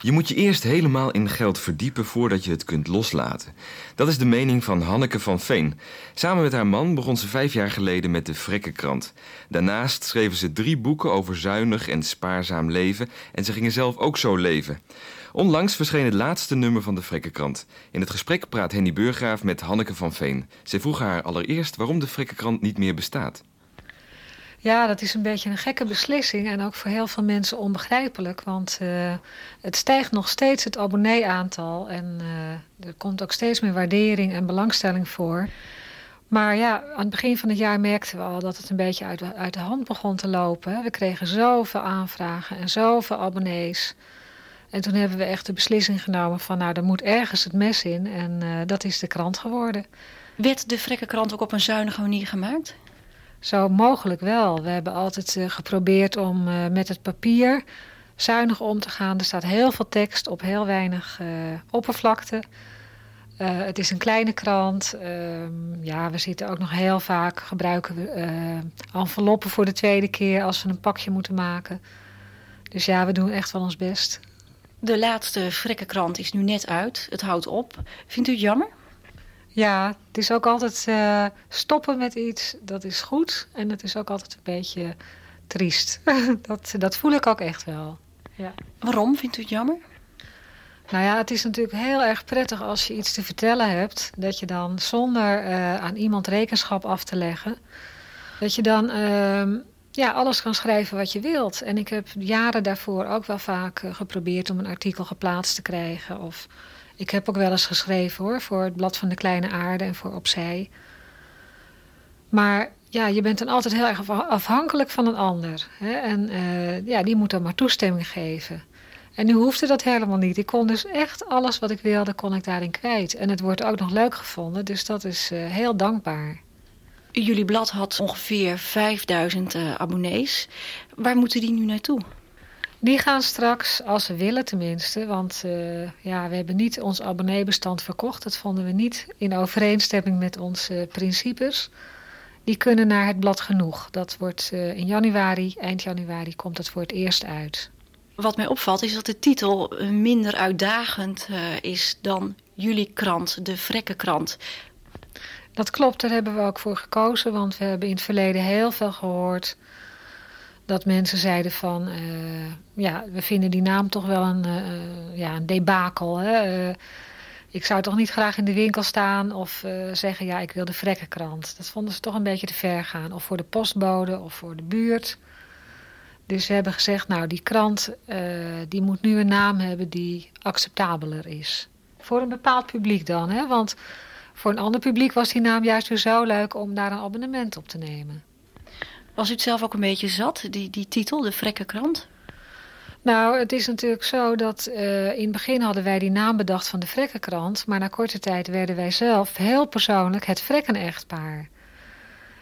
Je moet je eerst helemaal in geld verdiepen voordat je het kunt loslaten. Dat is de mening van Hanneke van Veen. Samen met haar man begon ze vijf jaar geleden met de Vrekkenkrant. Daarnaast schreven ze drie boeken over zuinig en spaarzaam leven en ze gingen zelf ook zo leven. Onlangs verscheen het laatste nummer van de Vrekkenkrant. In het gesprek praat Henny Burgraaf met Hanneke van Veen. Zij vroeg haar allereerst waarom de Vrekkenkrant niet meer bestaat. Ja, dat is een beetje een gekke beslissing en ook voor heel veel mensen onbegrijpelijk. Want uh, het stijgt nog steeds het abonnee-aantal en uh, er komt ook steeds meer waardering en belangstelling voor. Maar ja, aan het begin van het jaar merkten we al dat het een beetje uit, uit de hand begon te lopen. We kregen zoveel aanvragen en zoveel abonnees. En toen hebben we echt de beslissing genomen van nou, er moet ergens het mes in. En uh, dat is de krant geworden. Werd de Vrekkenkrant ook op een zuinige manier gemaakt? Zo mogelijk wel. We hebben altijd uh, geprobeerd om uh, met het papier zuinig om te gaan. Er staat heel veel tekst op heel weinig oppervlakte. het is een kleine krant. Ehm, ja, we zitten ook nog heel vaak, gebruiken we enveloppen voor de tweede keer als we een pakje moeten maken. Dus ja, we doen echt wel ons best. De laatste Vrekkenkrant is nu net uit. Het houdt op. Vindt u het jammer? Ja, het is ook altijd uh, stoppen met iets, dat is goed. En het is ook altijd een beetje triest. dat, dat voel ik ook echt wel. Ja. Waarom vindt u het jammer? Nou ja, het is natuurlijk heel erg prettig als je iets te vertellen hebt. Dat je dan zonder uh, aan iemand rekenschap af te leggen... dat je dan... Uh, ja, alles kan schrijven wat je wilt. En ik heb jaren daarvoor ook wel vaak uh, geprobeerd om een artikel geplaatst te krijgen. Of ik heb ook wel eens geschreven hoor, voor het Blad van de Kleine Aarde en voor Opzij. Maar ja, je bent dan altijd heel erg afhankelijk van een ander. Hè? En uh, ja, die moet dan maar toestemming geven. En nu hoefde dat helemaal niet. Ik kon dus echt alles wat ik wilde, kon ik daarin kwijt. En het wordt ook nog leuk gevonden, dus dat is uh, heel dankbaar. Jullie blad had ongeveer 5000 uh, abonnees. Waar moeten die nu naartoe? Die gaan straks, als ze willen tenminste, want uh, ja, we hebben niet ons abonneebestand verkocht. Dat vonden we niet in overeenstemming met onze principes. Die kunnen naar het blad genoeg. Dat wordt uh, in januari, eind januari, komt dat voor het eerst uit. Wat mij opvalt is dat de titel minder uitdagend uh, is dan jullie krant, de Vrekkenkrant. Dat klopt, daar hebben we ook voor gekozen, want we hebben in het verleden heel veel gehoord dat mensen zeiden van, uh, ja, we vinden die naam toch wel een, uh, ja, een debakel. Hè? Ik zou toch niet graag in de winkel staan of zeggen, ja, ik wil de Vrekkenkrant. Dat vonden ze toch een beetje te ver gaan. Of voor de postbode of voor de buurt. Dus ze hebben gezegd, nou, die krant, die moet nu een naam hebben die acceptabeler is. Voor een bepaald publiek dan, hè? want voor een ander publiek was die naam juist weer zo leuk om daar een abonnement op te nemen. Was u het zelf ook een beetje zat, die, die titel, de Vrekkenkrant? Nou, het is natuurlijk zo dat uh, in het begin hadden wij die naam bedacht van de Vrekkenkrant. Maar na korte tijd werden wij zelf heel persoonlijk het Vrekken-echtpaar.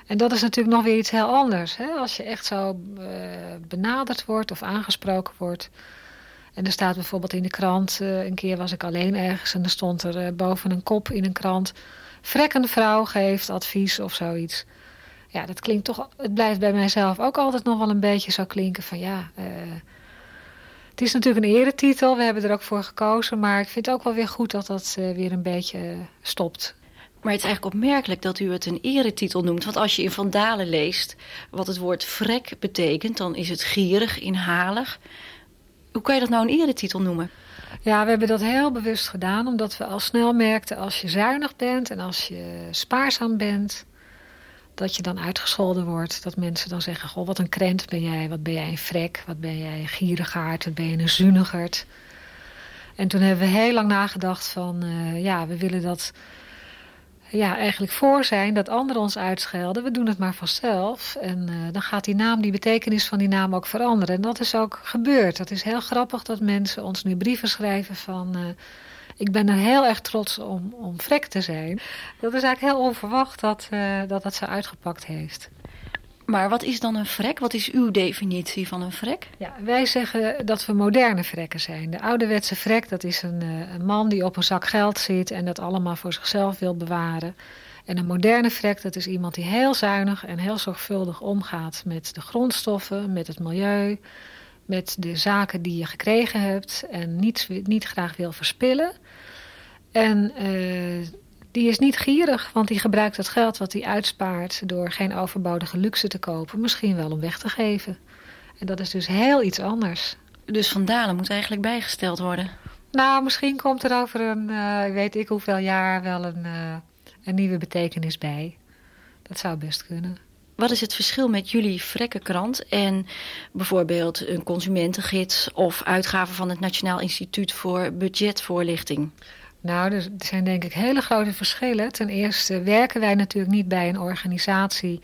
En dat is natuurlijk nog weer iets heel anders. Hè? Als je echt zo uh, benaderd wordt of aangesproken wordt. En er staat bijvoorbeeld in de krant, uh, een keer was ik alleen ergens en er stond er boven een kop in een krant... Vrekkenvrouw geeft advies of zoiets ja, dat klinkt toch, het blijft bij mijzelf ook altijd nog wel een beetje zo klinken van ja, uh, het is natuurlijk een eretitel, we hebben er ook voor gekozen, maar ik vind het ook wel weer goed dat dat uh, weer een beetje uh, stopt. Maar het is eigenlijk opmerkelijk dat u het een eretitel noemt. Want als je in Vandalen leest wat het woord vrek betekent, dan is het gierig, inhalig. Hoe kan je dat nou een eretitel noemen? Ja, we hebben dat heel bewust gedaan, omdat we al snel merkten als je zuinig bent en als je spaarzaam bent, dat je dan uitgescholden wordt. Dat mensen dan zeggen, goh, wat een krent ben jij. Wat ben jij een vrek. Wat ben jij een gierigaard. Wat ben je een zunigerd. En toen hebben we heel lang nagedacht van, uh, ja, we willen dat ja, eigenlijk voor zijn dat anderen ons uitschelden. We doen het maar vanzelf. En uh, dan gaat die naam, die betekenis van die naam ook veranderen. En dat is ook gebeurd. Dat is heel grappig dat mensen ons nu brieven schrijven van... Uh, ik ben er heel erg trots om, om vrek te zijn. Dat is eigenlijk heel onverwacht dat, uh, dat dat zo uitgepakt heeft. Maar wat is dan een vrek? Wat is uw definitie van een vrek? Ja, wij zeggen dat we moderne vrekken zijn. De ouderwetse vrek, dat is een, uh, een man die op een zak geld zit en dat allemaal voor zichzelf wil bewaren. En een moderne vrek, dat is iemand die heel zuinig en heel zorgvuldig omgaat met de grondstoffen, met het milieu, met de zaken die je gekregen hebt en niet, niet graag wil verspillen. En uh, die is niet gierig, want die gebruikt het geld wat hij uitspaart door geen overbodige luxe te kopen, misschien wel om weg te geven. En dat is dus heel iets anders. Dus Van Dalen moet eigenlijk bijgesteld worden? Nou, misschien komt er over een, uh, weet ik hoeveel jaar, wel een, uh, een nieuwe betekenis bij. Dat zou best kunnen. Wat is het verschil met jullie Vrekkenkrant en bijvoorbeeld een consumentengids of uitgaven van het Nationaal Instituut voor Budgetvoorlichting? Nou, er zijn denk ik hele grote verschillen. Ten eerste werken wij natuurlijk niet bij een organisatie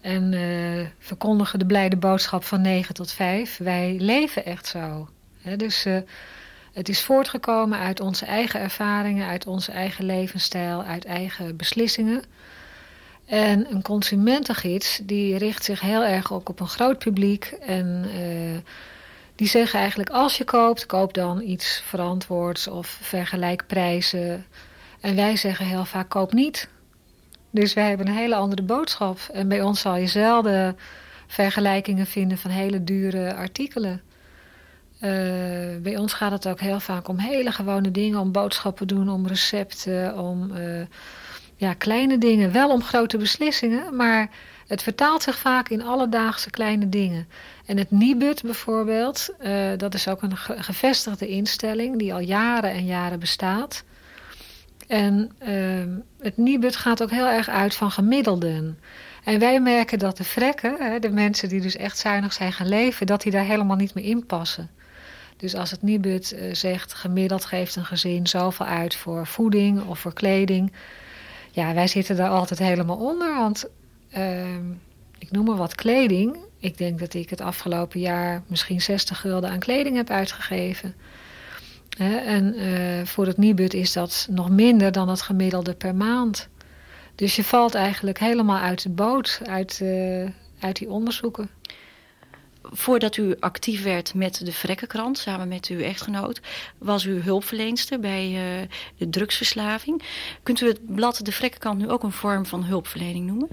en uh, verkondigen de blijde boodschap van 9 tot 5. Wij leven echt zo. Dus uh, het is voortgekomen uit onze eigen ervaringen, uit onze eigen levensstijl, uit eigen beslissingen. En een consumentengids die richt zich heel erg ook op een groot publiek en uh, die zeggen eigenlijk als je koopt, koop dan iets verantwoords of vergelijk prijzen. En wij zeggen heel vaak koop niet. Dus wij hebben een hele andere boodschap. En bij ons zal je zelden vergelijkingen vinden van hele dure artikelen. Uh, bij ons gaat het ook heel vaak om hele gewone dingen, om boodschappen doen, om recepten, om uh, ja, kleine dingen. Wel om grote beslissingen, maar het vertaalt zich vaak in alledaagse kleine dingen. En het Nibud bijvoorbeeld, uh, dat is ook een gevestigde instelling die al jaren en jaren bestaat. En uh, het Nibud gaat ook heel erg uit van gemiddelden. En wij merken dat de vrekken, de mensen die dus echt zuinig zijn gaan leven, dat die daar helemaal niet meer in passen. Dus als het Nibud uh, zegt gemiddeld geeft een gezin zoveel uit voor voeding of voor kleding. Ja, wij zitten daar altijd helemaal onder, want ik noem maar wat kleding. Ik denk dat ik het afgelopen jaar misschien 60 gulden aan kleding heb uitgegeven. En uh, voor het Nibud is dat nog minder dan het gemiddelde per maand. Dus je valt eigenlijk helemaal uit de boot, uit, uh, uit die onderzoeken. Voordat u actief werd met de Vrekkenkrant, samen met uw echtgenoot, was u hulpverleenster bij uh, de drugsverslaving. Kunt u het blad De Vrekkenkrant nu ook een vorm van hulpverlening noemen?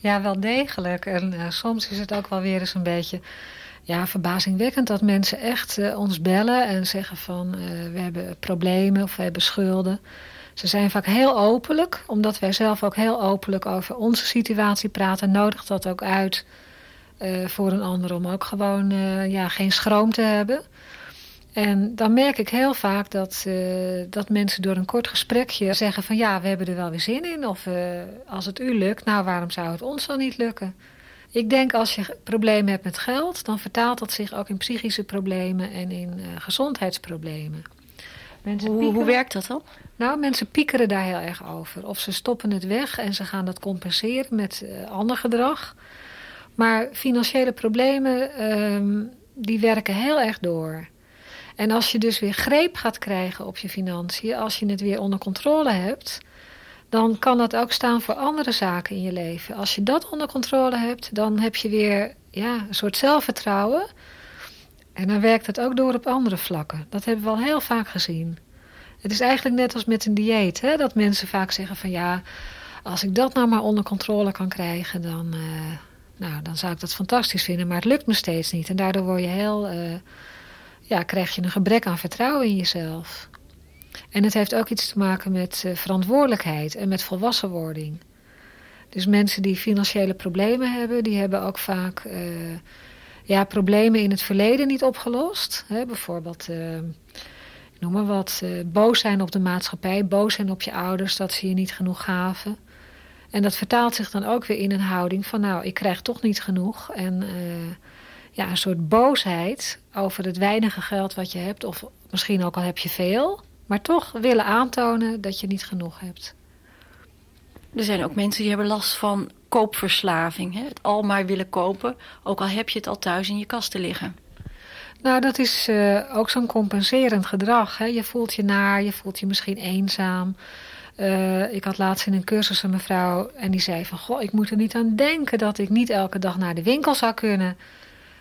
Ja, wel degelijk. En uh, soms is het ook wel weer eens een beetje ja, verbazingwekkend dat mensen echt uh, ons bellen en zeggen van uh, we hebben problemen of we hebben schulden. Ze zijn vaak heel openlijk, omdat wij zelf ook heel openlijk over onze situatie praten, nodigt dat ook uit voor een ander om ook gewoon ja, geen schroom te hebben. En dan merk ik heel vaak dat, uh, dat mensen door een kort gesprekje zeggen van ja, we hebben er wel weer zin in. Of uh, als het u lukt, nou waarom zou het ons dan niet lukken? Ik denk als je problemen hebt met geld, dan vertaalt dat zich ook in psychische problemen en in uh, gezondheidsproblemen. Mensen hoe, hoe werkt dat dan? Nou, mensen piekeren daar heel erg over. Of ze stoppen het weg en ze gaan dat compenseren met ander gedrag. Maar financiële problemen, um, die werken heel erg door. En als je dus weer greep gaat krijgen op je financiën, als je het weer onder controle hebt, dan kan dat ook staan voor andere zaken in je leven. Als je dat onder controle hebt, dan heb je weer ja, een soort zelfvertrouwen. En dan werkt het ook door op andere vlakken. Dat hebben we al heel vaak gezien. Het is eigenlijk net als met een dieet, hè? dat mensen vaak zeggen van ja, als ik dat nou maar onder controle kan krijgen, dan, uh, nou, dan zou ik dat fantastisch vinden. Maar het lukt me steeds niet. En daardoor word je heel... Uh, ja, krijg je een gebrek aan vertrouwen in jezelf. En het heeft ook iets te maken met uh, verantwoordelijkheid en met volwassenwording. Dus mensen die financiële problemen hebben, die hebben ook vaak uh, ja, problemen in het verleden niet opgelost. Hè, bijvoorbeeld, ik noem maar wat, boos zijn op de maatschappij, boos zijn op je ouders dat ze je niet genoeg gaven. En dat vertaalt zich dan ook weer in een houding van, nou, ik krijg toch niet genoeg. En ja, een soort boosheid over het weinige geld wat je hebt. Of misschien ook al heb je veel. Maar toch willen aantonen dat je niet genoeg hebt. Er zijn ook mensen die hebben last van koopverslaving. Hè? Het al maar willen kopen, ook al heb je het al thuis in je kast te liggen. Nou, dat is uh, ook zo'n compenserend gedrag. Hè? Je voelt je naar, je voelt je misschien eenzaam. Uh, ik had laatst in een cursus een mevrouw en die zei van... Goh, ik moet er niet aan denken dat ik niet elke dag naar de winkel zou kunnen...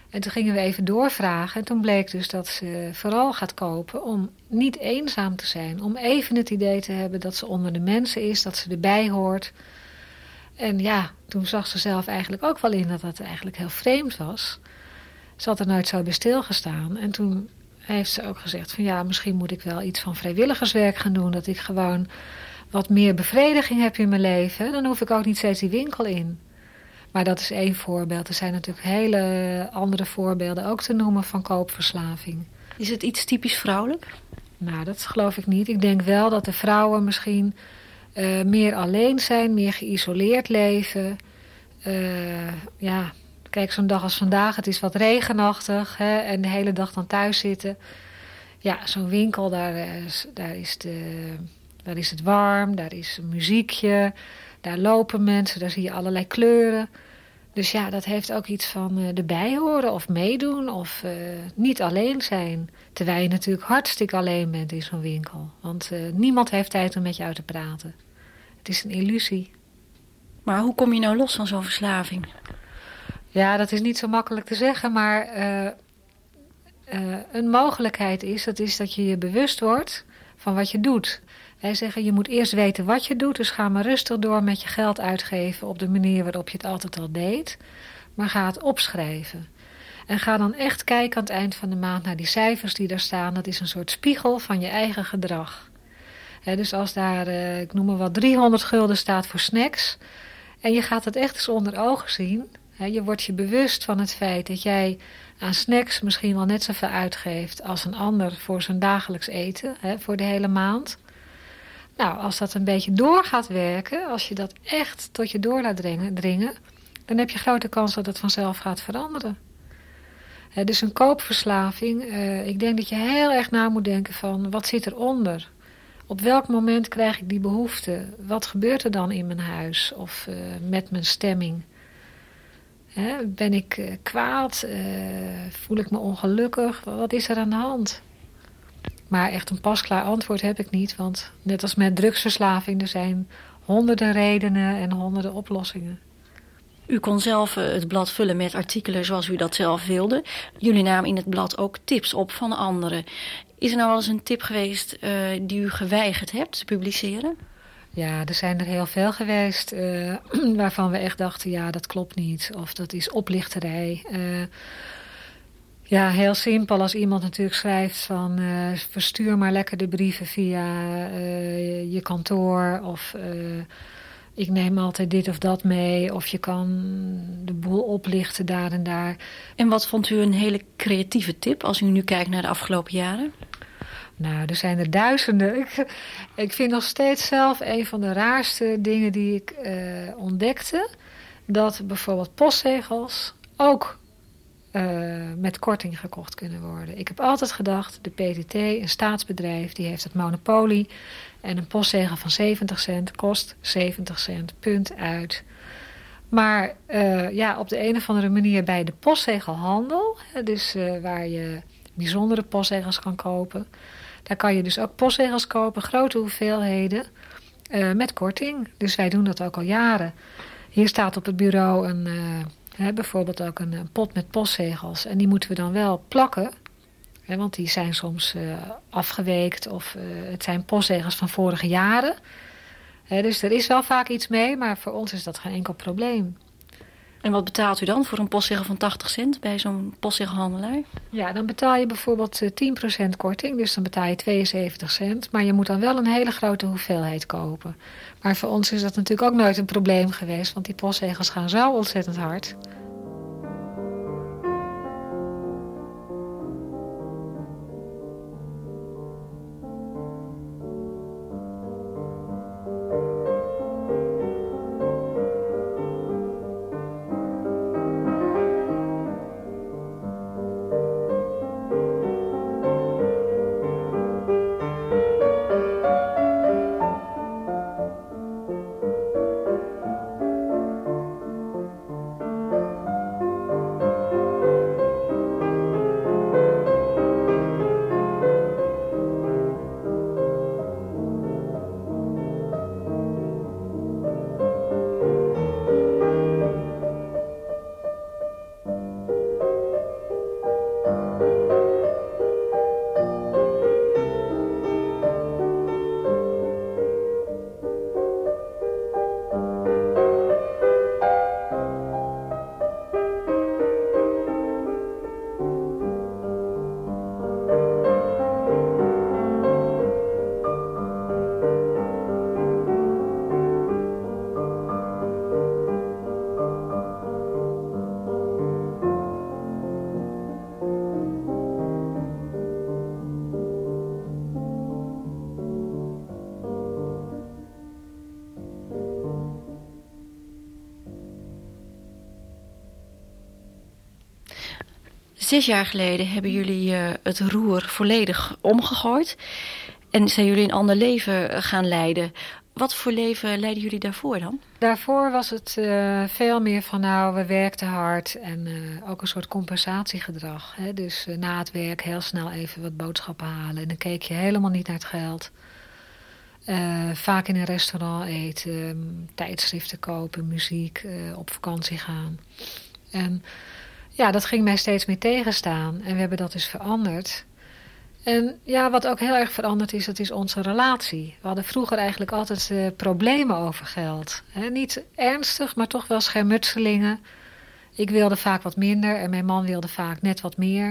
En toen gingen we even doorvragen. En toen bleek dus dat ze vooral gaat kopen om niet eenzaam te zijn. Om even het idee te hebben dat ze onder de mensen is, dat ze erbij hoort. En ja, toen zag ze zelf eigenlijk ook wel in dat dat eigenlijk heel vreemd was. Ze had er nooit zo bij stilgestaan. En toen heeft ze ook gezegd van ja, misschien moet ik wel iets van vrijwilligerswerk gaan doen. Dat ik gewoon wat meer bevrediging heb in mijn leven. Dan hoef ik ook niet steeds die winkel in. Maar dat is één voorbeeld. Er zijn natuurlijk hele andere voorbeelden ook te noemen van koopverslaving. Is het iets typisch vrouwelijk? Nou, dat geloof ik niet. Ik denk wel dat de vrouwen misschien uh, meer alleen zijn, meer geïsoleerd leven. Uh, ja, kijk, zo'n dag als vandaag, het is wat regenachtig hè, en de hele dag dan thuis zitten. Ja, zo'n winkel, daar is, daar, is de, daar is het warm, daar is een muziekje, daar lopen mensen, daar zie je allerlei kleuren. Dus ja, dat heeft ook iets van uh, erbij horen of meedoen of uh, niet alleen zijn. Terwijl je natuurlijk hartstikke alleen bent in zo'n winkel. Want uh, niemand heeft tijd om met je uit te praten. Het is een illusie. Maar hoe kom je nou los van zo'n verslaving? Ja, dat is niet zo makkelijk te zeggen, maar een mogelijkheid is dat, is dat je je bewust wordt van wat je doet. Wij zeggen, je moet eerst weten wat je doet, dus ga maar rustig door met je geld uitgeven op de manier waarop je het altijd al deed. Maar ga het opschrijven. En ga dan echt kijken aan het eind van de maand naar die cijfers die daar staan. Dat is een soort spiegel van je eigen gedrag. dus als daar, uh, ik noem maar wat, 300 gulden staat voor snacks... en je gaat het echt eens onder ogen zien... je wordt je bewust van het feit dat jij aan snacks misschien wel net zoveel uitgeeft... als een ander voor zijn dagelijks eten, voor de hele maand... Nou, als dat een beetje door gaat werken, als je dat echt tot je door laat dringen, dringen dan heb je grote kans dat het vanzelf gaat veranderen. He, dus een koopverslaving, uh, ik denk dat je heel erg na moet denken van wat zit eronder? Op welk moment krijg ik die behoefte? Wat gebeurt er dan in mijn huis of uh, met mijn stemming? Ben ik uh, kwaad? voel ik me ongelukkig? Wat is er aan de hand? Maar echt een pasklaar antwoord heb ik niet. Want net als met drugsverslaving, er zijn honderden redenen en honderden oplossingen. U kon zelf eh, het blad vullen met artikelen zoals u dat zelf wilde. Jullie namen in het blad ook tips op van anderen. Is er nou wel eens een tip geweest uh, die u geweigerd hebt te publiceren? Ja, er zijn er heel veel geweest uh, waarvan we echt dachten, ja, dat klopt niet. Of dat is oplichterij. Uh, ja, heel simpel. Als iemand natuurlijk schrijft van uh, verstuur maar lekker de brieven via uh, je kantoor of uh, ik neem altijd dit of dat mee of je kan de boel oplichten daar en daar. En wat vond u een hele creatieve tip als u nu kijkt naar de afgelopen jaren? Nou, er zijn er duizenden. Ik, ik vind nog steeds zelf een van de raarste dingen die ik ontdekte. Dat bijvoorbeeld postzegels ook uh, met korting gekocht kunnen worden. Ik heb altijd gedacht, de PTT, een staatsbedrijf, die heeft het monopolie. En een postzegel van 70 cent kost 70 cent, punt uit. Maar uh, ja, op de een of andere manier bij de postzegelhandel, dus uh, waar je bijzondere postzegels kan kopen. Daar kan je dus ook postzegels kopen, grote hoeveelheden, met korting. Dus wij doen dat ook al jaren. Hier staat op het bureau een bijvoorbeeld ook een, een, pot met postzegels. En die moeten we dan wel plakken. want die zijn soms uh, afgeweekt of uh, het zijn postzegels van vorige jaren. dus er is wel vaak iets mee, maar voor ons is dat geen enkel probleem. En wat betaalt u dan voor een postzegel van 80 cent bij zo'n postzegelhandelaar? Ja, dan betaal je bijvoorbeeld 10% eh, korting, dus dan betaal je 72 cent. Maar je moet dan wel een hele grote hoeveelheid kopen. Maar voor ons is dat natuurlijk ook nooit een probleem geweest, want die postzegels gaan zo ontzettend hard. Zes jaar geleden hebben jullie uh, het roer volledig omgegooid. En zijn jullie een ander leven gaan leiden. Wat voor leven leiden jullie daarvoor dan? Daarvoor was het uh, veel meer van nou, we werkten hard en ook een soort compensatiegedrag. Hè? Dus na het werk heel snel even wat boodschappen halen. En dan keek je helemaal niet naar het geld. vaak in een restaurant eten, tijdschriften kopen, muziek, op vakantie gaan. En ja, dat ging mij steeds meer tegenstaan. En we hebben dat dus veranderd. En ja, wat ook heel erg veranderd is, dat is onze relatie. We hadden vroeger eigenlijk altijd uh, problemen over geld. niet ernstig, maar toch wel schermutselingen. Ik wilde vaak wat minder en mijn man wilde vaak net wat meer.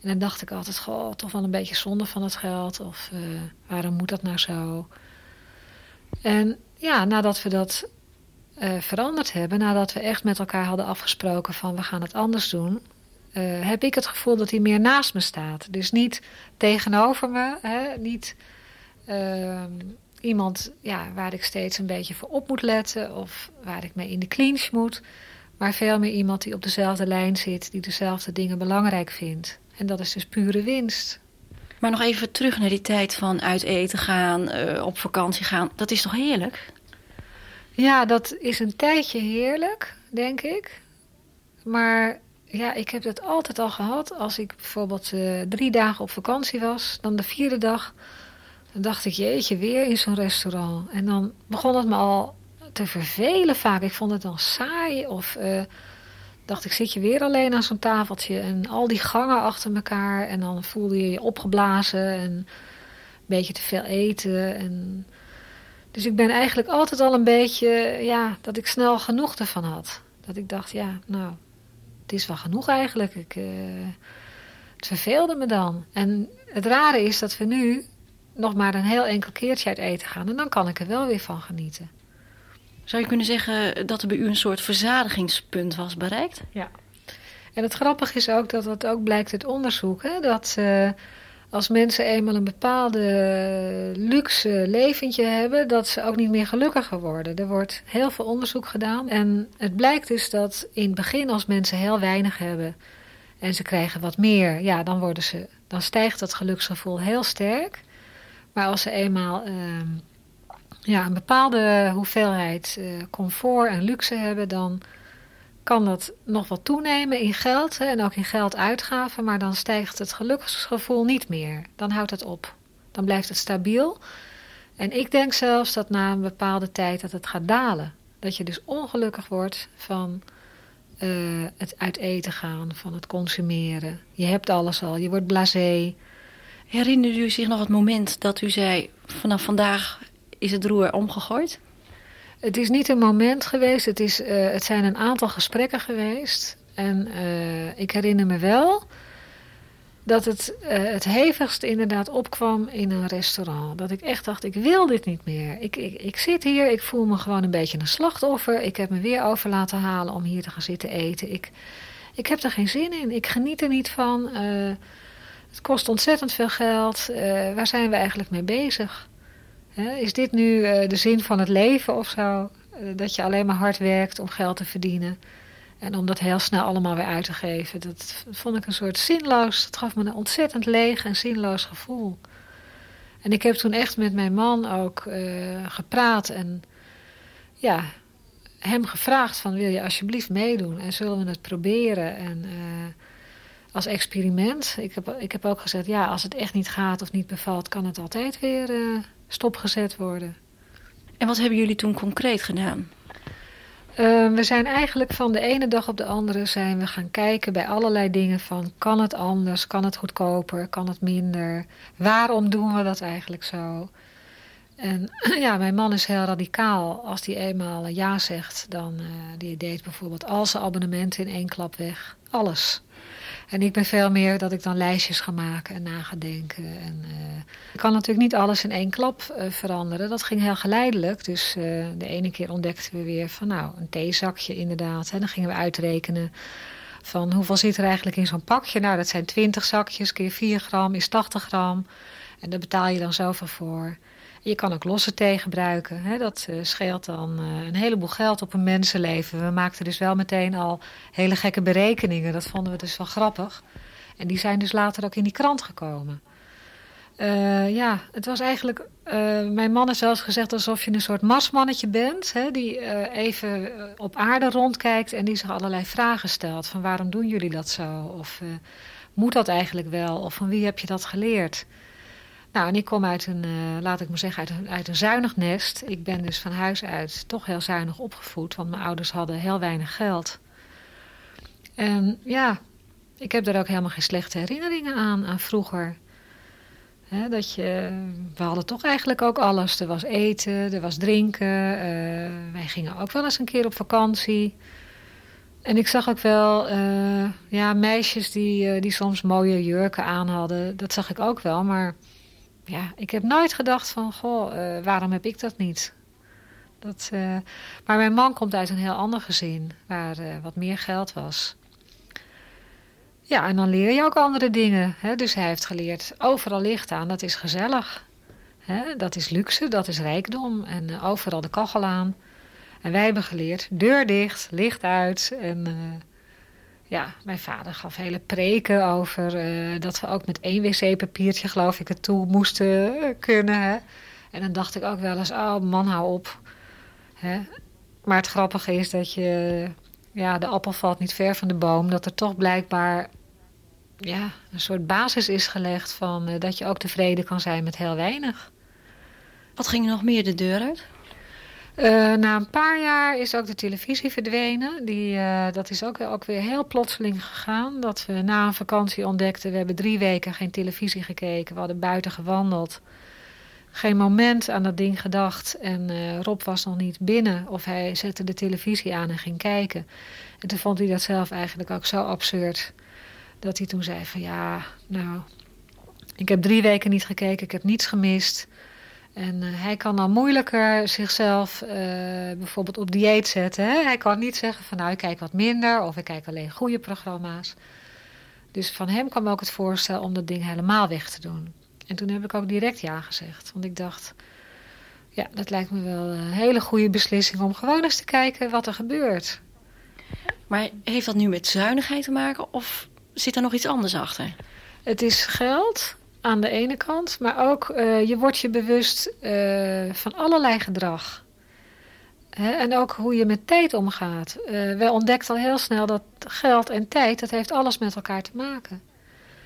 En dan dacht ik altijd, goh, toch wel een beetje zonde van het geld. Of uh, waarom moet dat nou zo? En ja, nadat we dat uh, veranderd hebben, nadat we echt met elkaar hadden afgesproken van we gaan het anders doen, uh, heb ik het gevoel dat hij meer naast me staat. Dus niet tegenover me, hè, niet uh, iemand ja, waar ik steeds een beetje voor op moet letten of waar ik mee in de clinch moet, maar veel meer iemand die op dezelfde lijn zit, die dezelfde dingen belangrijk vindt. En dat is dus pure winst. Maar nog even terug naar die tijd van uit eten gaan, uh, op vakantie gaan. Dat is toch heerlijk? Ja, dat is een tijdje heerlijk, denk ik. Maar ja, ik heb dat altijd al gehad. Als ik bijvoorbeeld uh, drie dagen op vakantie was, dan de vierde dag, dan dacht ik, jeetje, weer in zo'n restaurant. En dan begon het me al te vervelen vaak. Ik vond het dan saai of uh, dacht ik, zit je weer alleen aan zo'n tafeltje en al die gangen achter elkaar. En dan voelde je je opgeblazen en een beetje te veel eten. En... Dus ik ben eigenlijk altijd al een beetje, ja, dat ik snel genoeg ervan had. Dat ik dacht, ja, nou, het is wel genoeg eigenlijk. Ik, uh, het verveelde me dan. En het rare is dat we nu nog maar een heel enkel keertje uit eten gaan. En dan kan ik er wel weer van genieten. Zou je kunnen zeggen dat er bij u een soort verzadigingspunt was bereikt? Ja. En het grappige is ook dat dat ook blijkt uit onderzoek. Hè, dat uh, als mensen eenmaal een bepaalde luxe leventje hebben, dat ze ook niet meer gelukkiger worden. Er wordt heel veel onderzoek gedaan. En het blijkt dus dat in het begin, als mensen heel weinig hebben en ze krijgen wat meer, ja, dan, worden ze, dan stijgt dat geluksgevoel heel sterk. Maar als ze eenmaal uh, ja, een bepaalde hoeveelheid uh, comfort en luxe hebben, dan kan dat nog wat toenemen in geld hè, en ook in gelduitgaven, maar dan stijgt het geluksgevoel niet meer. Dan houdt het op. Dan blijft het stabiel. En ik denk zelfs dat na een bepaalde tijd dat het gaat dalen. Dat je dus ongelukkig wordt van uh, het uit eten gaan, van het consumeren. Je hebt alles al, je wordt blasé. Herinnert u zich nog het moment dat u zei, vanaf vandaag is het roer omgegooid? Het is niet een moment geweest, het, is, uh, het zijn een aantal gesprekken geweest. En uh, ik herinner me wel dat het uh, het hevigst inderdaad opkwam in een restaurant. Dat ik echt dacht, ik wil dit niet meer. Ik, ik, ik zit hier, ik voel me gewoon een beetje een slachtoffer. Ik heb me weer over laten halen om hier te gaan zitten eten. Ik, ik heb er geen zin in, ik geniet er niet van. het kost ontzettend veel geld. waar zijn we eigenlijk mee bezig? Is dit nu uh, de zin van het leven of zo? Uh, dat je alleen maar hard werkt om geld te verdienen. En om dat heel snel allemaal weer uit te geven. Dat vond ik een soort zinloos. Het gaf me een ontzettend leeg en zinloos gevoel. En ik heb toen echt met mijn man ook uh, gepraat. En ja, hem gevraagd van wil je alsjeblieft meedoen? En zullen we het proberen? En als experiment. Ik heb, ik heb ook gezegd, ja, als het echt niet gaat of niet bevalt, kan het altijd weer stopgezet worden. En wat hebben jullie toen concreet gedaan? Uh, we zijn eigenlijk van de ene dag op de andere zijn we gaan kijken bij allerlei dingen van kan het anders, kan het goedkoper, kan het minder, waarom doen we dat eigenlijk zo? En ja, mijn man is heel radicaal. Als hij eenmaal ja zegt, dan uh, die deed bijvoorbeeld al zijn abonnementen in één klap weg. Alles. En ik ben veel meer dat ik dan lijstjes ga maken en na ga denken. En, uh, ik kan natuurlijk niet alles in één klap uh, veranderen. Dat ging heel geleidelijk. Dus uh, de ene keer ontdekten we weer van nou, een theezakje inderdaad. En dan gingen we uitrekenen van hoeveel zit er eigenlijk in zo'n pakje. Nou, dat zijn 20 zakjes, keer 4 gram is 80 gram. En daar betaal je dan zoveel voor. Je kan ook losse thee gebruiken. Hè? Dat uh, scheelt dan uh, een heleboel geld op een mensenleven. We maakten dus wel meteen al hele gekke berekeningen. Dat vonden we dus wel grappig. En die zijn dus later ook in die krant gekomen. Uh, ja, het was eigenlijk... Mijn man heeft zelfs gezegd alsof je een soort marsmannetje bent... Hè, die even op aarde rondkijkt en die zich allerlei vragen stelt. Van waarom doen jullie dat zo? Of moet dat eigenlijk wel? Of van wie heb je dat geleerd? Nou, en ik kom uit een, laat ik maar zeggen, uit een, zuinig nest. Ik ben dus van huis uit toch heel zuinig opgevoed... want mijn ouders hadden heel weinig geld. En ja, ik heb daar ook helemaal geen slechte herinneringen aan, aan vroeger dat je, we hadden toch eigenlijk ook alles. Er was eten, er was drinken. Uh, wij gingen ook wel eens een keer op vakantie. En ik zag ook wel uh, ja, meisjes die, die soms mooie jurken aan hadden. Dat zag ik ook wel. Maar ja, ik heb nooit gedacht van, goh, waarom heb ik dat niet? Dat, maar mijn man komt uit een heel ander gezin, waar wat meer geld was. Ja, en dan leer je ook andere dingen. Hè? Dus hij heeft geleerd, overal licht aan, dat is gezellig. Hè? Dat is luxe, dat is rijkdom. En overal de kachel aan. En wij hebben geleerd, deur dicht, licht uit. En ja, mijn vader gaf hele preken over uh, dat we ook met één wc-papiertje, geloof ik, het toe moesten kunnen. Hè? En dan dacht ik ook wel eens, oh man, hou op. Hè? Maar het grappige is dat je ja, de appel valt niet ver van de boom. Dat er toch blijkbaar ja, een soort basis is gelegd van uh, dat je ook tevreden kan zijn met heel weinig. Wat ging nog meer de deur uit? Uh, na een paar jaar is ook de televisie verdwenen. Die, uh, dat is ook, ook weer heel plotseling gegaan. Dat we na een vakantie ontdekten, we hebben drie weken geen televisie gekeken. We hadden buiten gewandeld. Geen moment aan dat ding gedacht. En uh, Rob was nog niet binnen. Of hij zette de televisie aan en ging kijken. En toen vond hij dat zelf eigenlijk ook zo absurd dat hij toen zei van ja, nou, ik heb drie weken niet gekeken, ik heb niets gemist. En uh, hij kan dan moeilijker zichzelf uh, bijvoorbeeld op dieet zetten. Hè? Hij kan niet zeggen van nou, ik kijk wat minder of ik kijk alleen goede programma's. Dus van hem kwam ook het voorstel om dat ding helemaal weg te doen. En toen heb ik ook direct ja gezegd. Want ik dacht, ja, dat lijkt me wel een hele goede beslissing om gewoon eens te kijken wat er gebeurt. Maar heeft dat nu met zuinigheid te maken of zit er nog iets anders achter? Het is geld aan de ene kant, maar ook uh, je wordt je bewust uh, van allerlei gedrag. En ook hoe je met tijd omgaat. Uh, wij ontdekten al heel snel dat geld en tijd, dat heeft alles met elkaar te maken.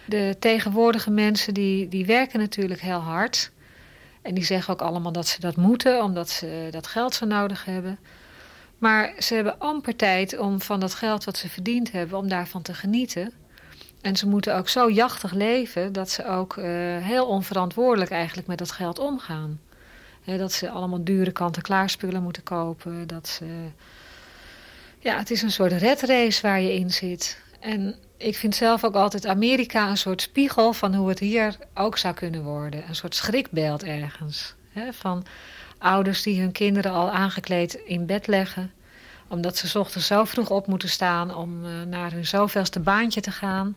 De tegenwoordige mensen die, die werken natuurlijk heel hard. En die zeggen ook allemaal dat ze dat moeten, omdat ze dat geld zo nodig hebben. Maar ze hebben amper tijd om van dat geld wat ze verdiend hebben, om daarvan te genieten. En ze moeten ook zo jachtig leven dat ze ook uh, heel onverantwoordelijk eigenlijk met dat geld omgaan. dat ze allemaal dure kant-en-klaar moeten kopen. Dat ze... Ja, het is een soort redrace waar je in zit. En ik vind zelf ook altijd Amerika een soort spiegel van hoe het hier ook zou kunnen worden. Een soort schrikbeeld ergens. van ouders die hun kinderen al aangekleed in bed leggen omdat ze ochtends zo vroeg op moeten staan om uh, naar hun zoveelste baantje te gaan.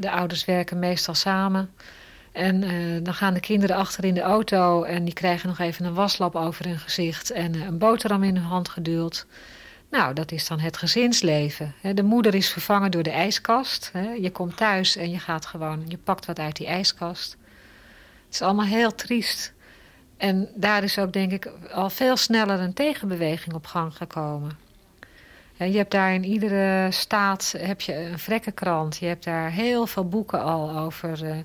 De ouders werken meestal samen. En uh, dan gaan de kinderen achter in de auto en die krijgen nog even een waslap over hun gezicht en een boterham in hun hand geduwd. Nou, dat is dan het gezinsleven. De moeder is vervangen door de ijskast. Je komt thuis en je gaat gewoon, je pakt wat uit die ijskast. Het is allemaal heel triest. En daar is ook denk ik al veel sneller een tegenbeweging op gang gekomen. Je hebt daar in iedere staat heb je een vrekkenkrant. Je hebt daar heel veel boeken al over uh,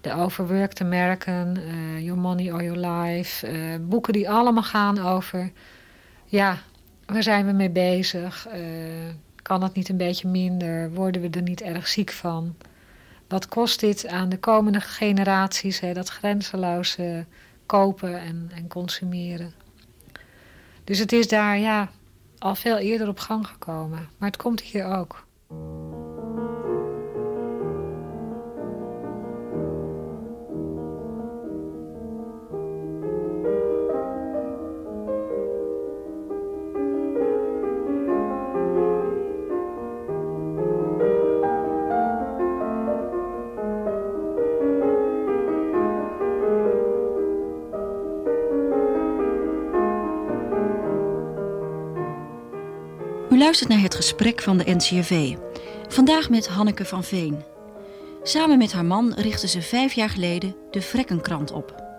de overworked American, uh, Your Money or Your Life. Uh, boeken die allemaal gaan over, ja, waar zijn we mee bezig? kan het niet een beetje minder? Worden we er niet erg ziek van? Wat kost dit aan de komende generaties, hè, dat grenzeloze kopen en, en consumeren. Dus het is daar ja, al veel eerder op gang gekomen. Maar het komt hier ook. Luistert naar het gesprek van de NCRV. Vandaag met Hanneke van Veen, Samen met haar man richtte ze vijf jaar geleden de Vrekkenkrant op.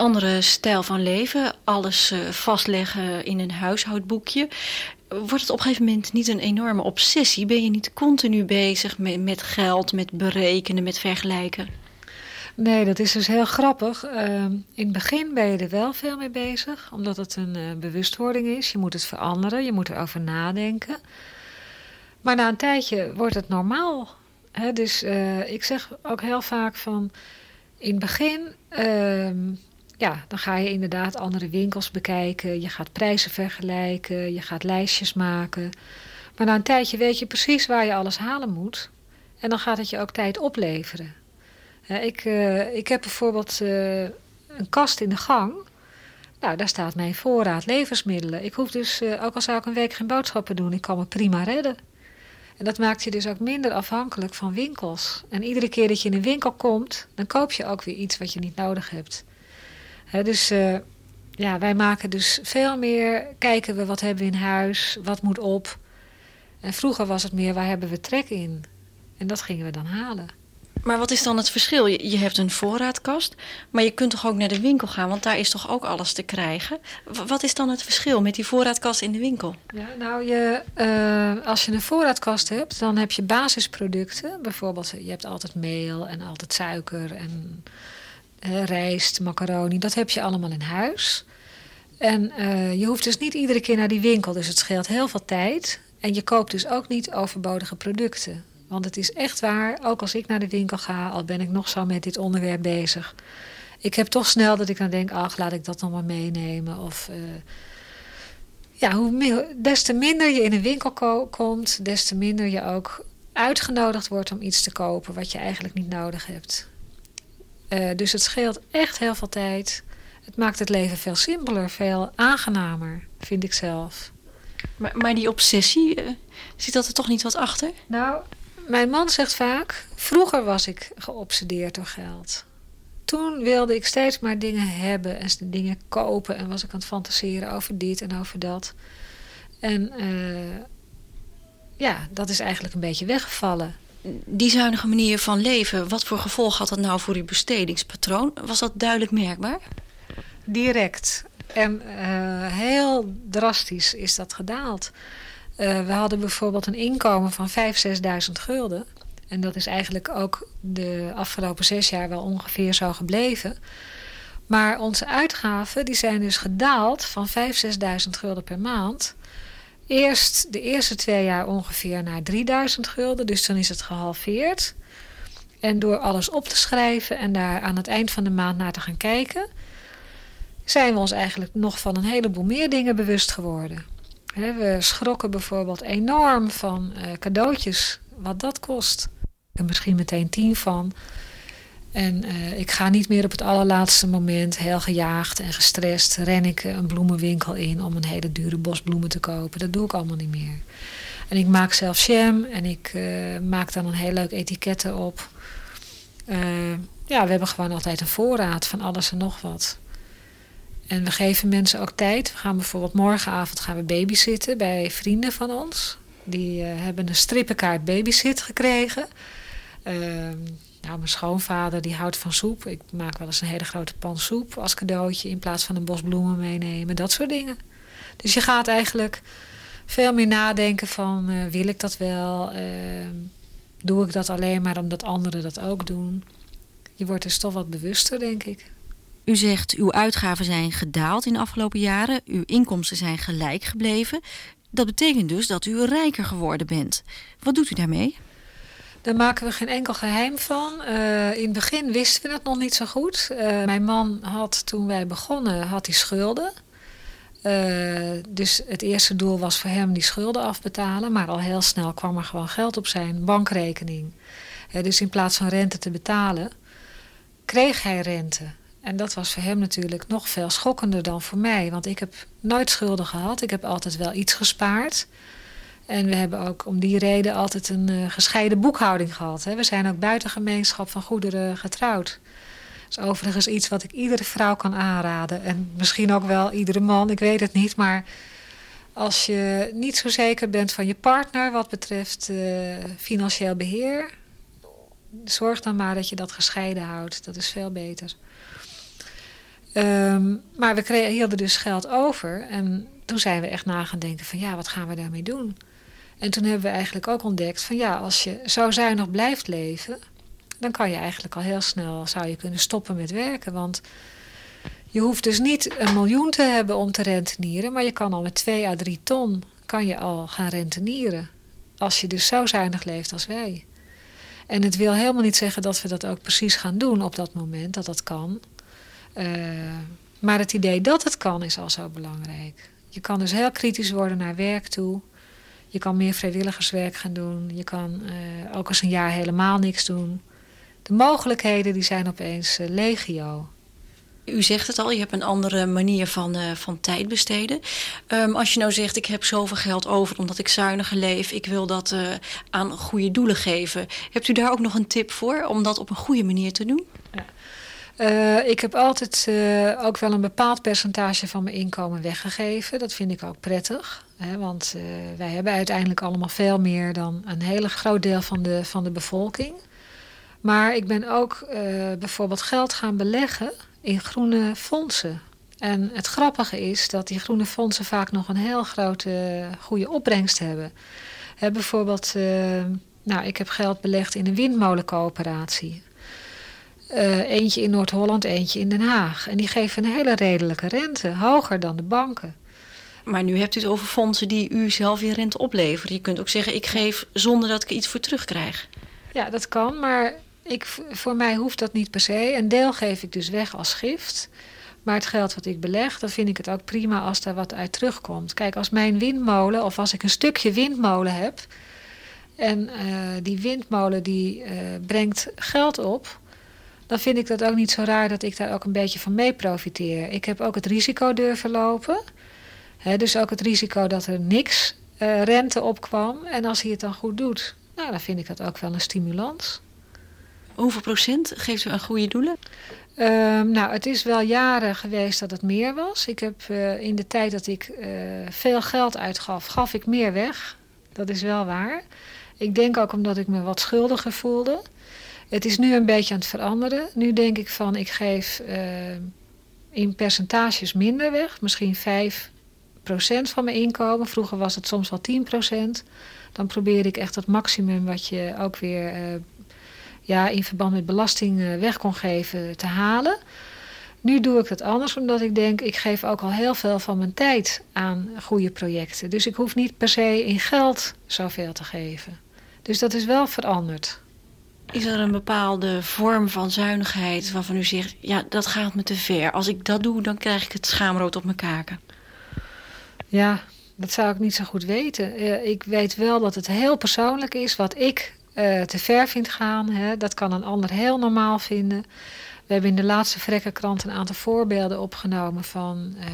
andere stijl van leven, alles uh, vastleggen in een huishoudboekje. Wordt het op een gegeven moment niet een enorme obsessie? Ben je niet continu bezig met, met geld, met berekenen, met vergelijken? Nee, dat is dus heel grappig. Uh, in het begin ben je er wel veel mee bezig, omdat het een uh, bewustwording is. Je moet het veranderen, je moet erover nadenken. Maar na een tijdje wordt het normaal. Hè? Dus uh, ik zeg ook heel vaak van... In het begin ehm, ja, dan ga je inderdaad andere winkels bekijken. Je gaat prijzen vergelijken. Je gaat lijstjes maken. Maar na een tijdje weet je precies waar je alles halen moet. En dan gaat het je ook tijd opleveren. ik, uh, ik heb bijvoorbeeld uh, een kast in de gang. Nou, daar staat mijn voorraad levensmiddelen. Ik hoef dus, uh, ook al zou ik een week geen boodschappen doen, ik kan me prima redden. En dat maakt je dus ook minder afhankelijk van winkels. En iedere keer dat je in een winkel komt, dan koop je ook weer iets wat je niet nodig hebt dus uh, ja, wij maken dus veel meer, kijken we wat hebben we in huis, wat moet op. En vroeger was het meer, waar hebben we trek in? En dat gingen we dan halen. Maar wat is dan het verschil? Je, je hebt een voorraadkast, maar je kunt toch ook naar de winkel gaan, want daar is toch ook alles te krijgen. wat is dan het verschil met die voorraadkast in de winkel? Ja, nou, je, uh, als je een voorraadkast hebt, dan heb je basisproducten. Bijvoorbeeld, je hebt altijd meel en altijd suiker en uh, rijst, macaroni, dat heb je allemaal in huis. En uh, je hoeft dus niet iedere keer naar die winkel, dus het scheelt heel veel tijd. En je koopt dus ook niet overbodige producten. Want het is echt waar, ook als ik naar de winkel ga, al ben ik nog zo met dit onderwerp bezig. Ik heb toch snel dat ik dan denk, ach, laat ik dat dan maar meenemen. Of uh, ja, hoe meer, des te minder je in een winkel komt, des te minder je ook uitgenodigd wordt om iets te kopen wat je eigenlijk niet nodig hebt. Uh, dus het scheelt echt heel veel tijd. Het maakt het leven veel simpeler, veel aangenamer, vind ik zelf. Maar, maar die obsessie, uh, zit dat er toch niet wat achter? Nou, mijn man zegt vaak... vroeger was ik geobsedeerd door geld. Toen wilde ik steeds maar dingen hebben en dingen kopen... en was ik aan het fantaseren over dit en over dat. En uh, ja, dat is eigenlijk een beetje weggevallen die zuinige manier van leven, wat voor gevolg had dat nou voor uw bestedingspatroon? Was dat duidelijk merkbaar? Direct. En uh, heel drastisch is dat gedaald. Uh, we hadden bijvoorbeeld een inkomen van 5.000, 6.000 gulden. En dat is eigenlijk ook de afgelopen zes jaar wel ongeveer zo gebleven. Maar onze uitgaven die zijn dus gedaald van 5.000, 6.000 gulden per maand Eerst de eerste twee jaar ongeveer naar 3000 gulden, dus dan is het gehalveerd. En door alles op te schrijven en daar aan het eind van de maand naar te gaan kijken, zijn we ons eigenlijk nog van een heleboel meer dingen bewust geworden. we schrokken bijvoorbeeld enorm van uh, cadeautjes, wat dat kost. Er misschien meteen tien van. En uh, ik ga niet meer op het allerlaatste moment, heel gejaagd en gestrest, ren ik een bloemenwinkel in om een hele dure bos bloemen te kopen. Dat doe ik allemaal niet meer. En ik maak zelf jam en ik uh, maak dan een heel leuk etiketten op. Ja, we hebben gewoon altijd een voorraad van alles en nog wat. En we geven mensen ook tijd. We gaan bijvoorbeeld morgenavond gaan we babysitten bij vrienden van ons. Die hebben een strippenkaart babysit gekregen. Ehm, nou, mijn schoonvader die houdt van soep. Ik maak wel eens een hele grote pan soep als cadeautje... in plaats van een bos bloemen meenemen, dat soort dingen. Dus je gaat eigenlijk veel meer nadenken van... Uh, wil ik dat wel? Uh, doe ik dat alleen maar omdat anderen dat ook doen? Je wordt dus toch wat bewuster, denk ik. U zegt uw uitgaven zijn gedaald in de afgelopen jaren. Uw inkomsten zijn gelijk gebleven. Dat betekent dus dat u rijker geworden bent. Wat doet u daarmee? Daar maken we geen enkel geheim van. Uh, in het begin wisten we het nog niet zo goed. Uh, mijn man had toen wij begonnen had hij schulden. Uh, dus het eerste doel was voor hem die schulden afbetalen. Maar al heel snel kwam er gewoon geld op zijn bankrekening. dus in plaats van rente te betalen, kreeg hij rente. En dat was voor hem natuurlijk nog veel schokkender dan voor mij. Want ik heb nooit schulden gehad. Ik heb altijd wel iets gespaard. En we hebben ook om die reden altijd een uh, gescheiden boekhouding gehad. Hè. We zijn ook buiten gemeenschap van goederen getrouwd. Dat is overigens iets wat ik iedere vrouw kan aanraden. En misschien ook wel iedere man, ik weet het niet. Maar als je niet zo zeker bent van je partner wat betreft uh, financieel beheer... zorg dan maar dat je dat gescheiden houdt. Dat is veel beter. Um, maar we hielden dus geld over. En toen zijn we echt na gaan denken van ja, wat gaan we daarmee doen? En toen hebben we eigenlijk ook ontdekt van ja, als je zo zuinig blijft leven, dan kan je eigenlijk al heel snel zou je kunnen stoppen met werken. Want je hoeft dus niet een miljoen te hebben om te rentenieren, maar je kan al met 2 à 3 ton kan je al gaan rentenieren. Als je dus zo zuinig leeft als wij. En het wil helemaal niet zeggen dat we dat ook precies gaan doen op dat moment, dat dat kan. Uh, maar het idee dat het kan is al zo belangrijk. Je kan dus heel kritisch worden naar werk toe. Je kan meer vrijwilligerswerk gaan doen. Je kan uh, ook eens een jaar helemaal niks doen. De mogelijkheden die zijn opeens uh, legio. U zegt het al, je hebt een andere manier van, uh, van tijd besteden. Um, als je nou zegt, ik heb zoveel geld over omdat ik zuiniger leef. Ik wil dat uh, aan goede doelen geven. Hebt u daar ook nog een tip voor om dat op een goede manier te doen? Ja. Uh, ik heb altijd ook wel een bepaald percentage van mijn inkomen weggegeven. Dat vind ik ook prettig. Want uh, wij hebben uiteindelijk allemaal veel meer dan een hele groot deel van de, van de bevolking. Maar ik ben ook bijvoorbeeld geld gaan beleggen in groene fondsen. En het grappige is dat die groene fondsen vaak nog een heel grote goede opbrengst hebben. Bijvoorbeeld, nou, ik heb geld belegd in een windmolencoöperatie. Eentje in Noord-Holland, eentje in Den Haag. En die geven een hele redelijke rente, hoger dan de banken. Maar nu hebt u het over fondsen die u zelf weer rente opleveren. Je kunt ook zeggen, ik geef zonder dat ik iets voor terugkrijg. Ja, dat kan, maar ik, voor mij hoeft dat niet per se. Een deel geef ik dus weg als gift. Maar het geld wat ik beleg, dan vind ik het ook prima als daar wat uit terugkomt. Kijk, als mijn windmolen, of als ik een stukje windmolen heb... en uh, die windmolen die uh, brengt geld op dan vind ik dat ook niet zo raar dat ik daar ook een beetje van mee profiteer. Ik heb ook het risico durven lopen. He, dus ook het risico dat er niks uh, rente opkwam. En als hij het dan goed doet, nou, dan vind ik dat ook wel een stimulans. Hoeveel procent geeft u aan goede doelen? Um, nou, het is wel jaren geweest dat het meer was. Ik heb uh, in de tijd dat ik uh, veel geld uitgaf, gaf ik meer weg. Dat is wel waar. Ik denk ook omdat ik me wat schuldiger voelde. Het is nu een beetje aan het veranderen. Nu denk ik van ik geef uh, in percentages minder weg. Misschien 5% van mijn inkomen. Vroeger was het soms wel 10%. Dan probeer ik echt het maximum wat je ook weer uh, ja, in verband met belasting uh, weg kon geven te halen. Nu doe ik het anders, omdat ik denk, ik geef ook al heel veel van mijn tijd aan goede projecten. Dus ik hoef niet per se in geld zoveel te geven. Dus dat is wel veranderd. Is er een bepaalde vorm van zuinigheid waarvan u zegt... ja, dat gaat me te ver. Als ik dat doe, dan krijg ik het schaamrood op mijn kaken. Ja, dat zou ik niet zo goed weten. Ik weet wel dat het heel persoonlijk is wat ik uh, te ver vind gaan. Hè. Dat kan een ander heel normaal vinden. We hebben in de laatste Vrekkenkrant een aantal voorbeelden opgenomen van... Uh,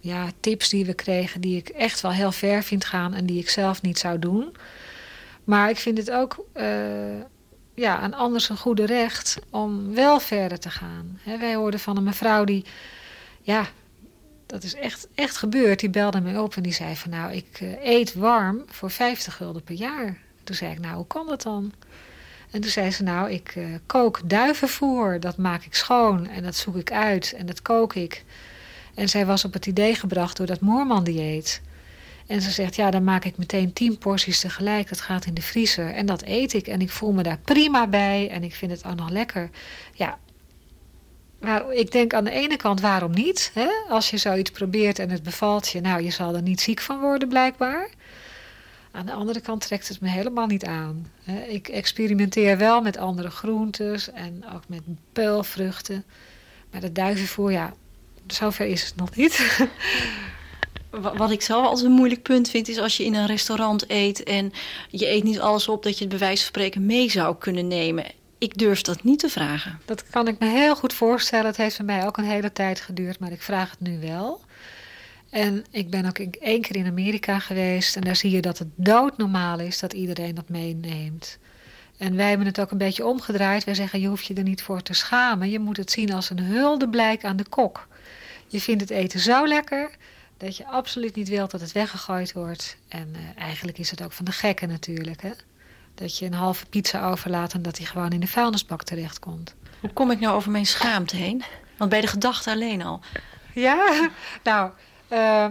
ja, tips die we kregen die ik echt wel heel ver vind gaan... en die ik zelf niet zou doen... Maar ik vind het ook ja, aan anders een goede recht om wel verder te gaan. wij hoorden van een mevrouw die, ja, dat is echt, echt gebeurd. Die belde mij op en die zei van nou, ik uh, eet warm voor 50 gulden per jaar. Toen zei ik, nou, hoe kan dat dan? En toen zei ze, nou, ik uh, kook duivenvoer. Dat maak ik schoon en dat zoek ik uit en dat kook ik. En zij was op het idee gebracht door dat Moorman-dieet. En ze zegt, ja, dan maak ik meteen tien porties tegelijk. Dat gaat in de vriezer. En dat eet ik. En ik voel me daar prima bij. En ik vind het ook nog lekker. Ja, waar, ik denk aan de ene kant, waarom niet? Hè? Als je zoiets probeert en het bevalt je, nou, je zal er niet ziek van worden blijkbaar. Aan de andere kant trekt het me helemaal niet aan. Ik experimenteer wel met andere groentes en ook met peulvruchten. Maar de duivenvoer, ja, zover is het nog niet. Wat ik zelf als een moeilijk punt vind, is als je in een restaurant eet en je eet niet alles op dat je het bij van spreken mee zou kunnen nemen. Ik durf dat niet te vragen. Dat kan ik me heel goed voorstellen. Het heeft voor mij ook een hele tijd geduurd, maar ik vraag het nu wel. En ik ben ook één keer in Amerika geweest en daar zie je dat het doodnormaal is dat iedereen dat meeneemt. En wij hebben het ook een beetje omgedraaid. Wij zeggen, je hoeft je er niet voor te schamen. Je moet het zien als een huldeblijk aan de kok. Je vindt het eten zo lekker dat je absoluut niet wilt dat het weggegooid wordt. En uh, eigenlijk is het ook van de gekken natuurlijk. Hè? Dat je een halve pizza overlaat en dat die gewoon in de vuilnisbak terechtkomt. Hoe kom ik nou over mijn schaamte heen? Want bij de gedachte alleen al. Ja, nou, uh,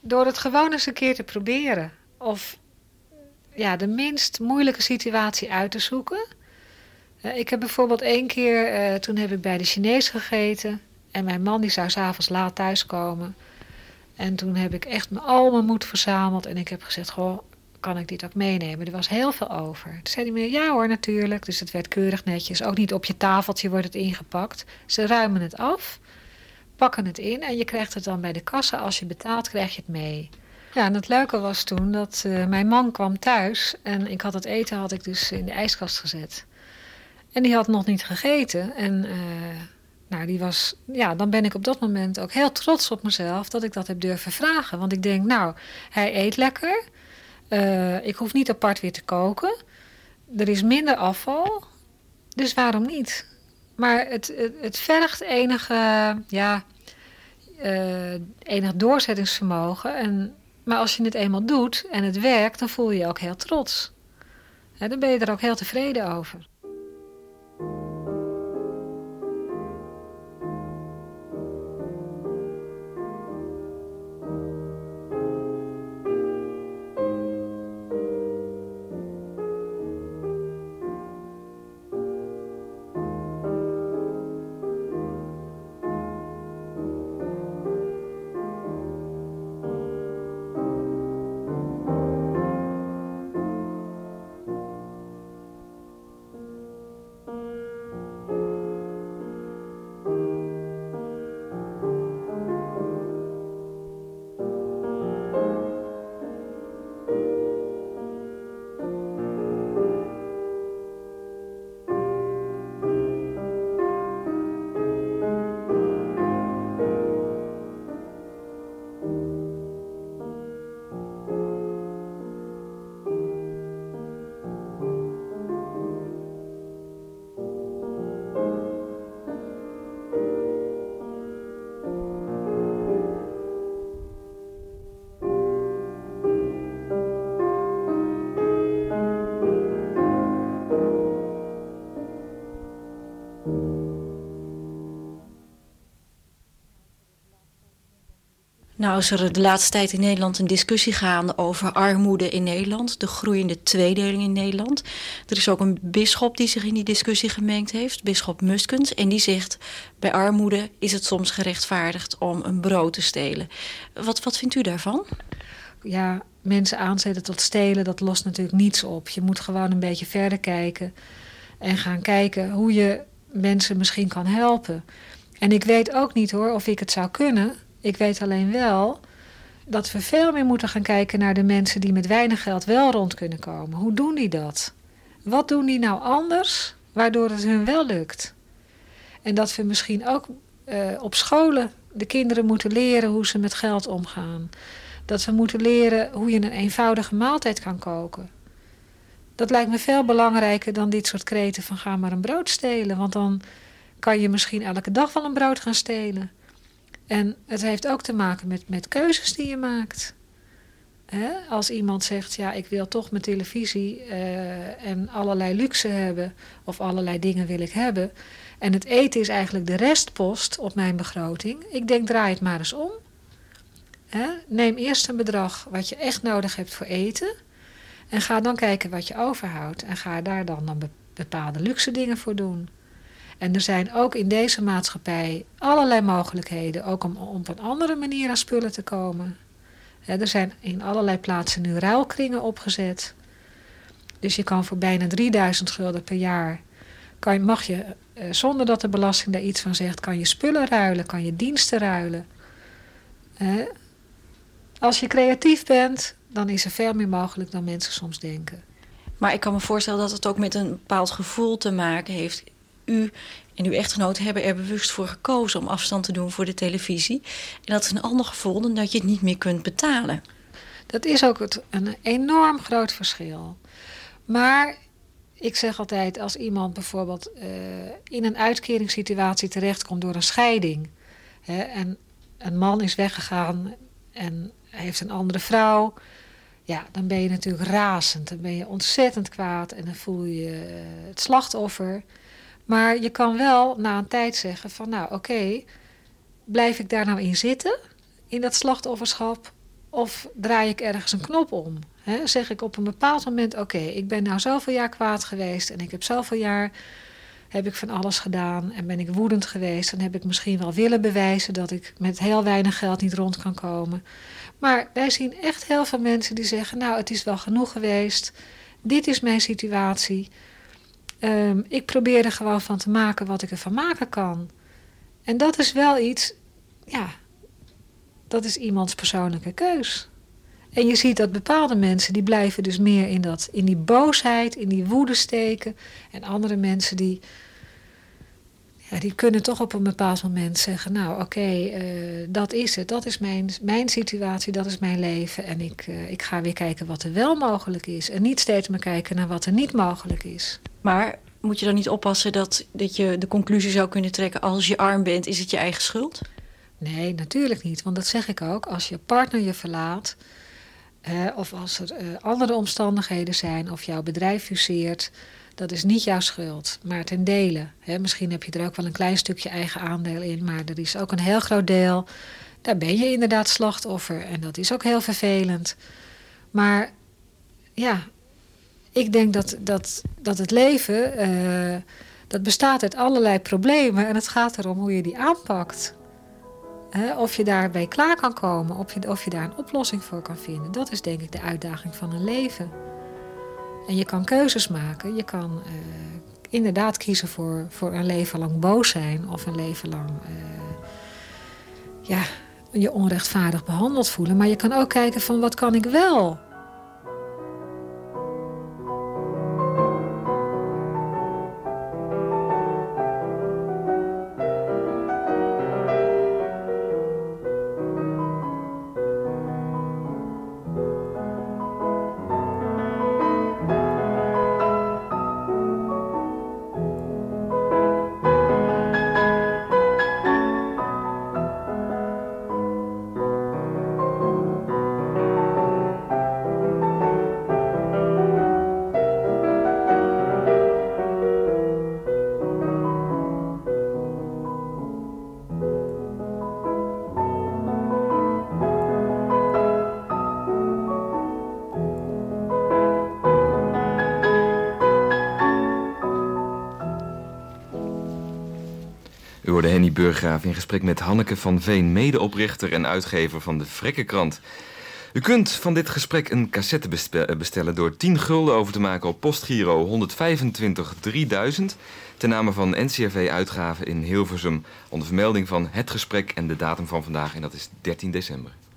door het gewoon eens een keer te proberen. Of ja, de minst moeilijke situatie uit te zoeken. Uh, ik heb bijvoorbeeld één keer, uh, toen heb ik bij de Chinees gegeten. En mijn man die zou s'avonds laat thuiskomen. En toen heb ik echt al mijn moed verzameld. En ik heb gezegd, goh, kan ik dit ook meenemen? Er was heel veel over. Toen zei me, ja hoor, natuurlijk. Dus het werd keurig netjes. Ook niet op je tafeltje wordt het ingepakt. Ze ruimen het af, pakken het in en je krijgt het dan bij de kassa. Als je betaalt, krijg je het mee. Ja, en het leuke was toen dat uh, mijn man kwam thuis. En ik had het eten had ik dus in de ijskast gezet. En die had nog niet gegeten. En... Uh, nou, die was, ja, dan ben ik op dat moment ook heel trots op mezelf dat ik dat heb durven vragen. Want ik denk, nou, hij eet lekker. Uh, ik hoef niet apart weer te koken. Er is minder afval. Dus waarom niet? Maar het, het, het vergt enige, ja, uh, enig doorzettingsvermogen. En, maar als je het eenmaal doet en het werkt, dan voel je je ook heel trots. Dan ben je er ook heel tevreden over. Nou is er de laatste tijd in Nederland een discussie gaande over armoede in Nederland. De groeiende tweedeling in Nederland. Er is ook een bisschop die zich in die discussie gemengd heeft. Bisschop Muskens. En die zegt bij armoede is het soms gerechtvaardigd om een brood te stelen. Wat, wat vindt u daarvan? Ja, mensen aanzetten tot stelen, dat lost natuurlijk niets op. Je moet gewoon een beetje verder kijken. En gaan kijken hoe je mensen misschien kan helpen. En ik weet ook niet hoor of ik het zou kunnen ik weet alleen wel dat we veel meer moeten gaan kijken naar de mensen die met weinig geld wel rond kunnen komen. Hoe doen die dat? Wat doen die nou anders waardoor het hun wel lukt? En dat we misschien ook uh, op scholen de kinderen moeten leren hoe ze met geld omgaan. Dat we moeten leren hoe je een eenvoudige maaltijd kan koken. Dat lijkt me veel belangrijker dan dit soort kreten van ga maar een brood stelen. Want dan kan je misschien elke dag wel een brood gaan stelen. En het heeft ook te maken met, met keuzes die je maakt. Als iemand zegt, ja, ik wil toch mijn televisie uh, en allerlei luxe hebben, of allerlei dingen wil ik hebben. En het eten is eigenlijk de restpost op mijn begroting. Ik denk, draai het maar eens om. Neem eerst een bedrag wat je echt nodig hebt voor eten. En ga dan kijken wat je overhoudt. En ga daar dan, dan bepaalde luxe dingen voor doen. En er zijn ook in deze maatschappij allerlei mogelijkheden, ook om, op een andere manier aan spullen te komen. er zijn in allerlei plaatsen nu ruilkringen opgezet. Dus je kan voor bijna 3000 gulden per jaar, kan, mag je, eh, zonder dat de belasting daar iets van zegt, kan je spullen ruilen, kan je diensten ruilen. als je creatief bent, dan is er veel meer mogelijk dan mensen soms denken. Maar ik kan me voorstellen dat het ook met een bepaald gevoel te maken heeft. U en uw echtgenoot hebben er bewust voor gekozen om afstand te doen voor de televisie. En dat is een ander gevoel dan dat je het niet meer kunt betalen. Dat is ook het, een enorm groot verschil. Maar ik zeg altijd, als iemand bijvoorbeeld uh, in een uitkeringssituatie terechtkomt door een scheiding. Hè, en een man is weggegaan en heeft een andere vrouw. Ja, dan ben je natuurlijk razend. Dan ben je ontzettend kwaad en dan voel je uh, het slachtoffer. Maar je kan wel na een tijd zeggen van nou oké, blijf ik daar nou in zitten? In dat slachtofferschap? Of draai ik ergens een knop om? Zeg ik op een bepaald moment, oké, ik ben nou zoveel jaar kwaad geweest en ik heb zoveel jaar heb ik van alles gedaan en ben ik woedend geweest. Dan heb ik misschien wel willen bewijzen dat ik met heel weinig geld niet rond kan komen. Maar wij zien echt heel veel mensen die zeggen, nou het is wel genoeg geweest. Dit is mijn situatie. Um, ik probeer er gewoon van te maken wat ik ervan maken kan. En dat is wel iets, ja, dat is iemands persoonlijke keus. En je ziet dat bepaalde mensen die blijven dus meer in, dat, in die boosheid, in die woede steken. En andere mensen die, ja, die kunnen toch op een bepaald moment zeggen... nou oké, eh, dat is het, dat is mijn, mijn situatie, dat is mijn leven. En ik, uh, ik ga weer kijken wat er wel mogelijk is. En niet steeds maar kijken naar wat er niet mogelijk is. Maar moet je dan niet oppassen dat, dat je de conclusie zou kunnen trekken... als je arm bent, is het je eigen schuld? Nee, natuurlijk niet. Want dat zeg ik ook. Als je partner je verlaat... Uh, of als er uh, andere omstandigheden zijn of jouw bedrijf fuseert, dat is niet jouw schuld, maar ten dele. Hè, misschien heb je er ook wel een klein stukje eigen aandeel in, maar er is ook een heel groot deel. Daar ben je inderdaad slachtoffer en dat is ook heel vervelend. Maar ja, ik denk dat, dat, dat het leven, uh, dat bestaat uit allerlei problemen en het gaat erom hoe je die aanpakt of je daarbij klaar kan komen, of je, of je daar een oplossing voor kan vinden. Dat is denk ik de uitdaging van een leven. En je kan keuzes maken. Je kan uh, inderdaad kiezen voor, voor een leven lang boos zijn of een leven lang uh, ja, je onrechtvaardig behandeld voelen. Maar je kan ook kijken van wat kan ik wel In gesprek met Hanneke van Veen, medeoprichter en uitgever van de Vrekkenkrant. U kunt van dit gesprek een cassette bestellen door 10 gulden over te maken op postgiro 125 3000 ten name van NCRV Uitgaven in Hilversum onder vermelding van het gesprek en de datum van vandaag en dat is 13 december.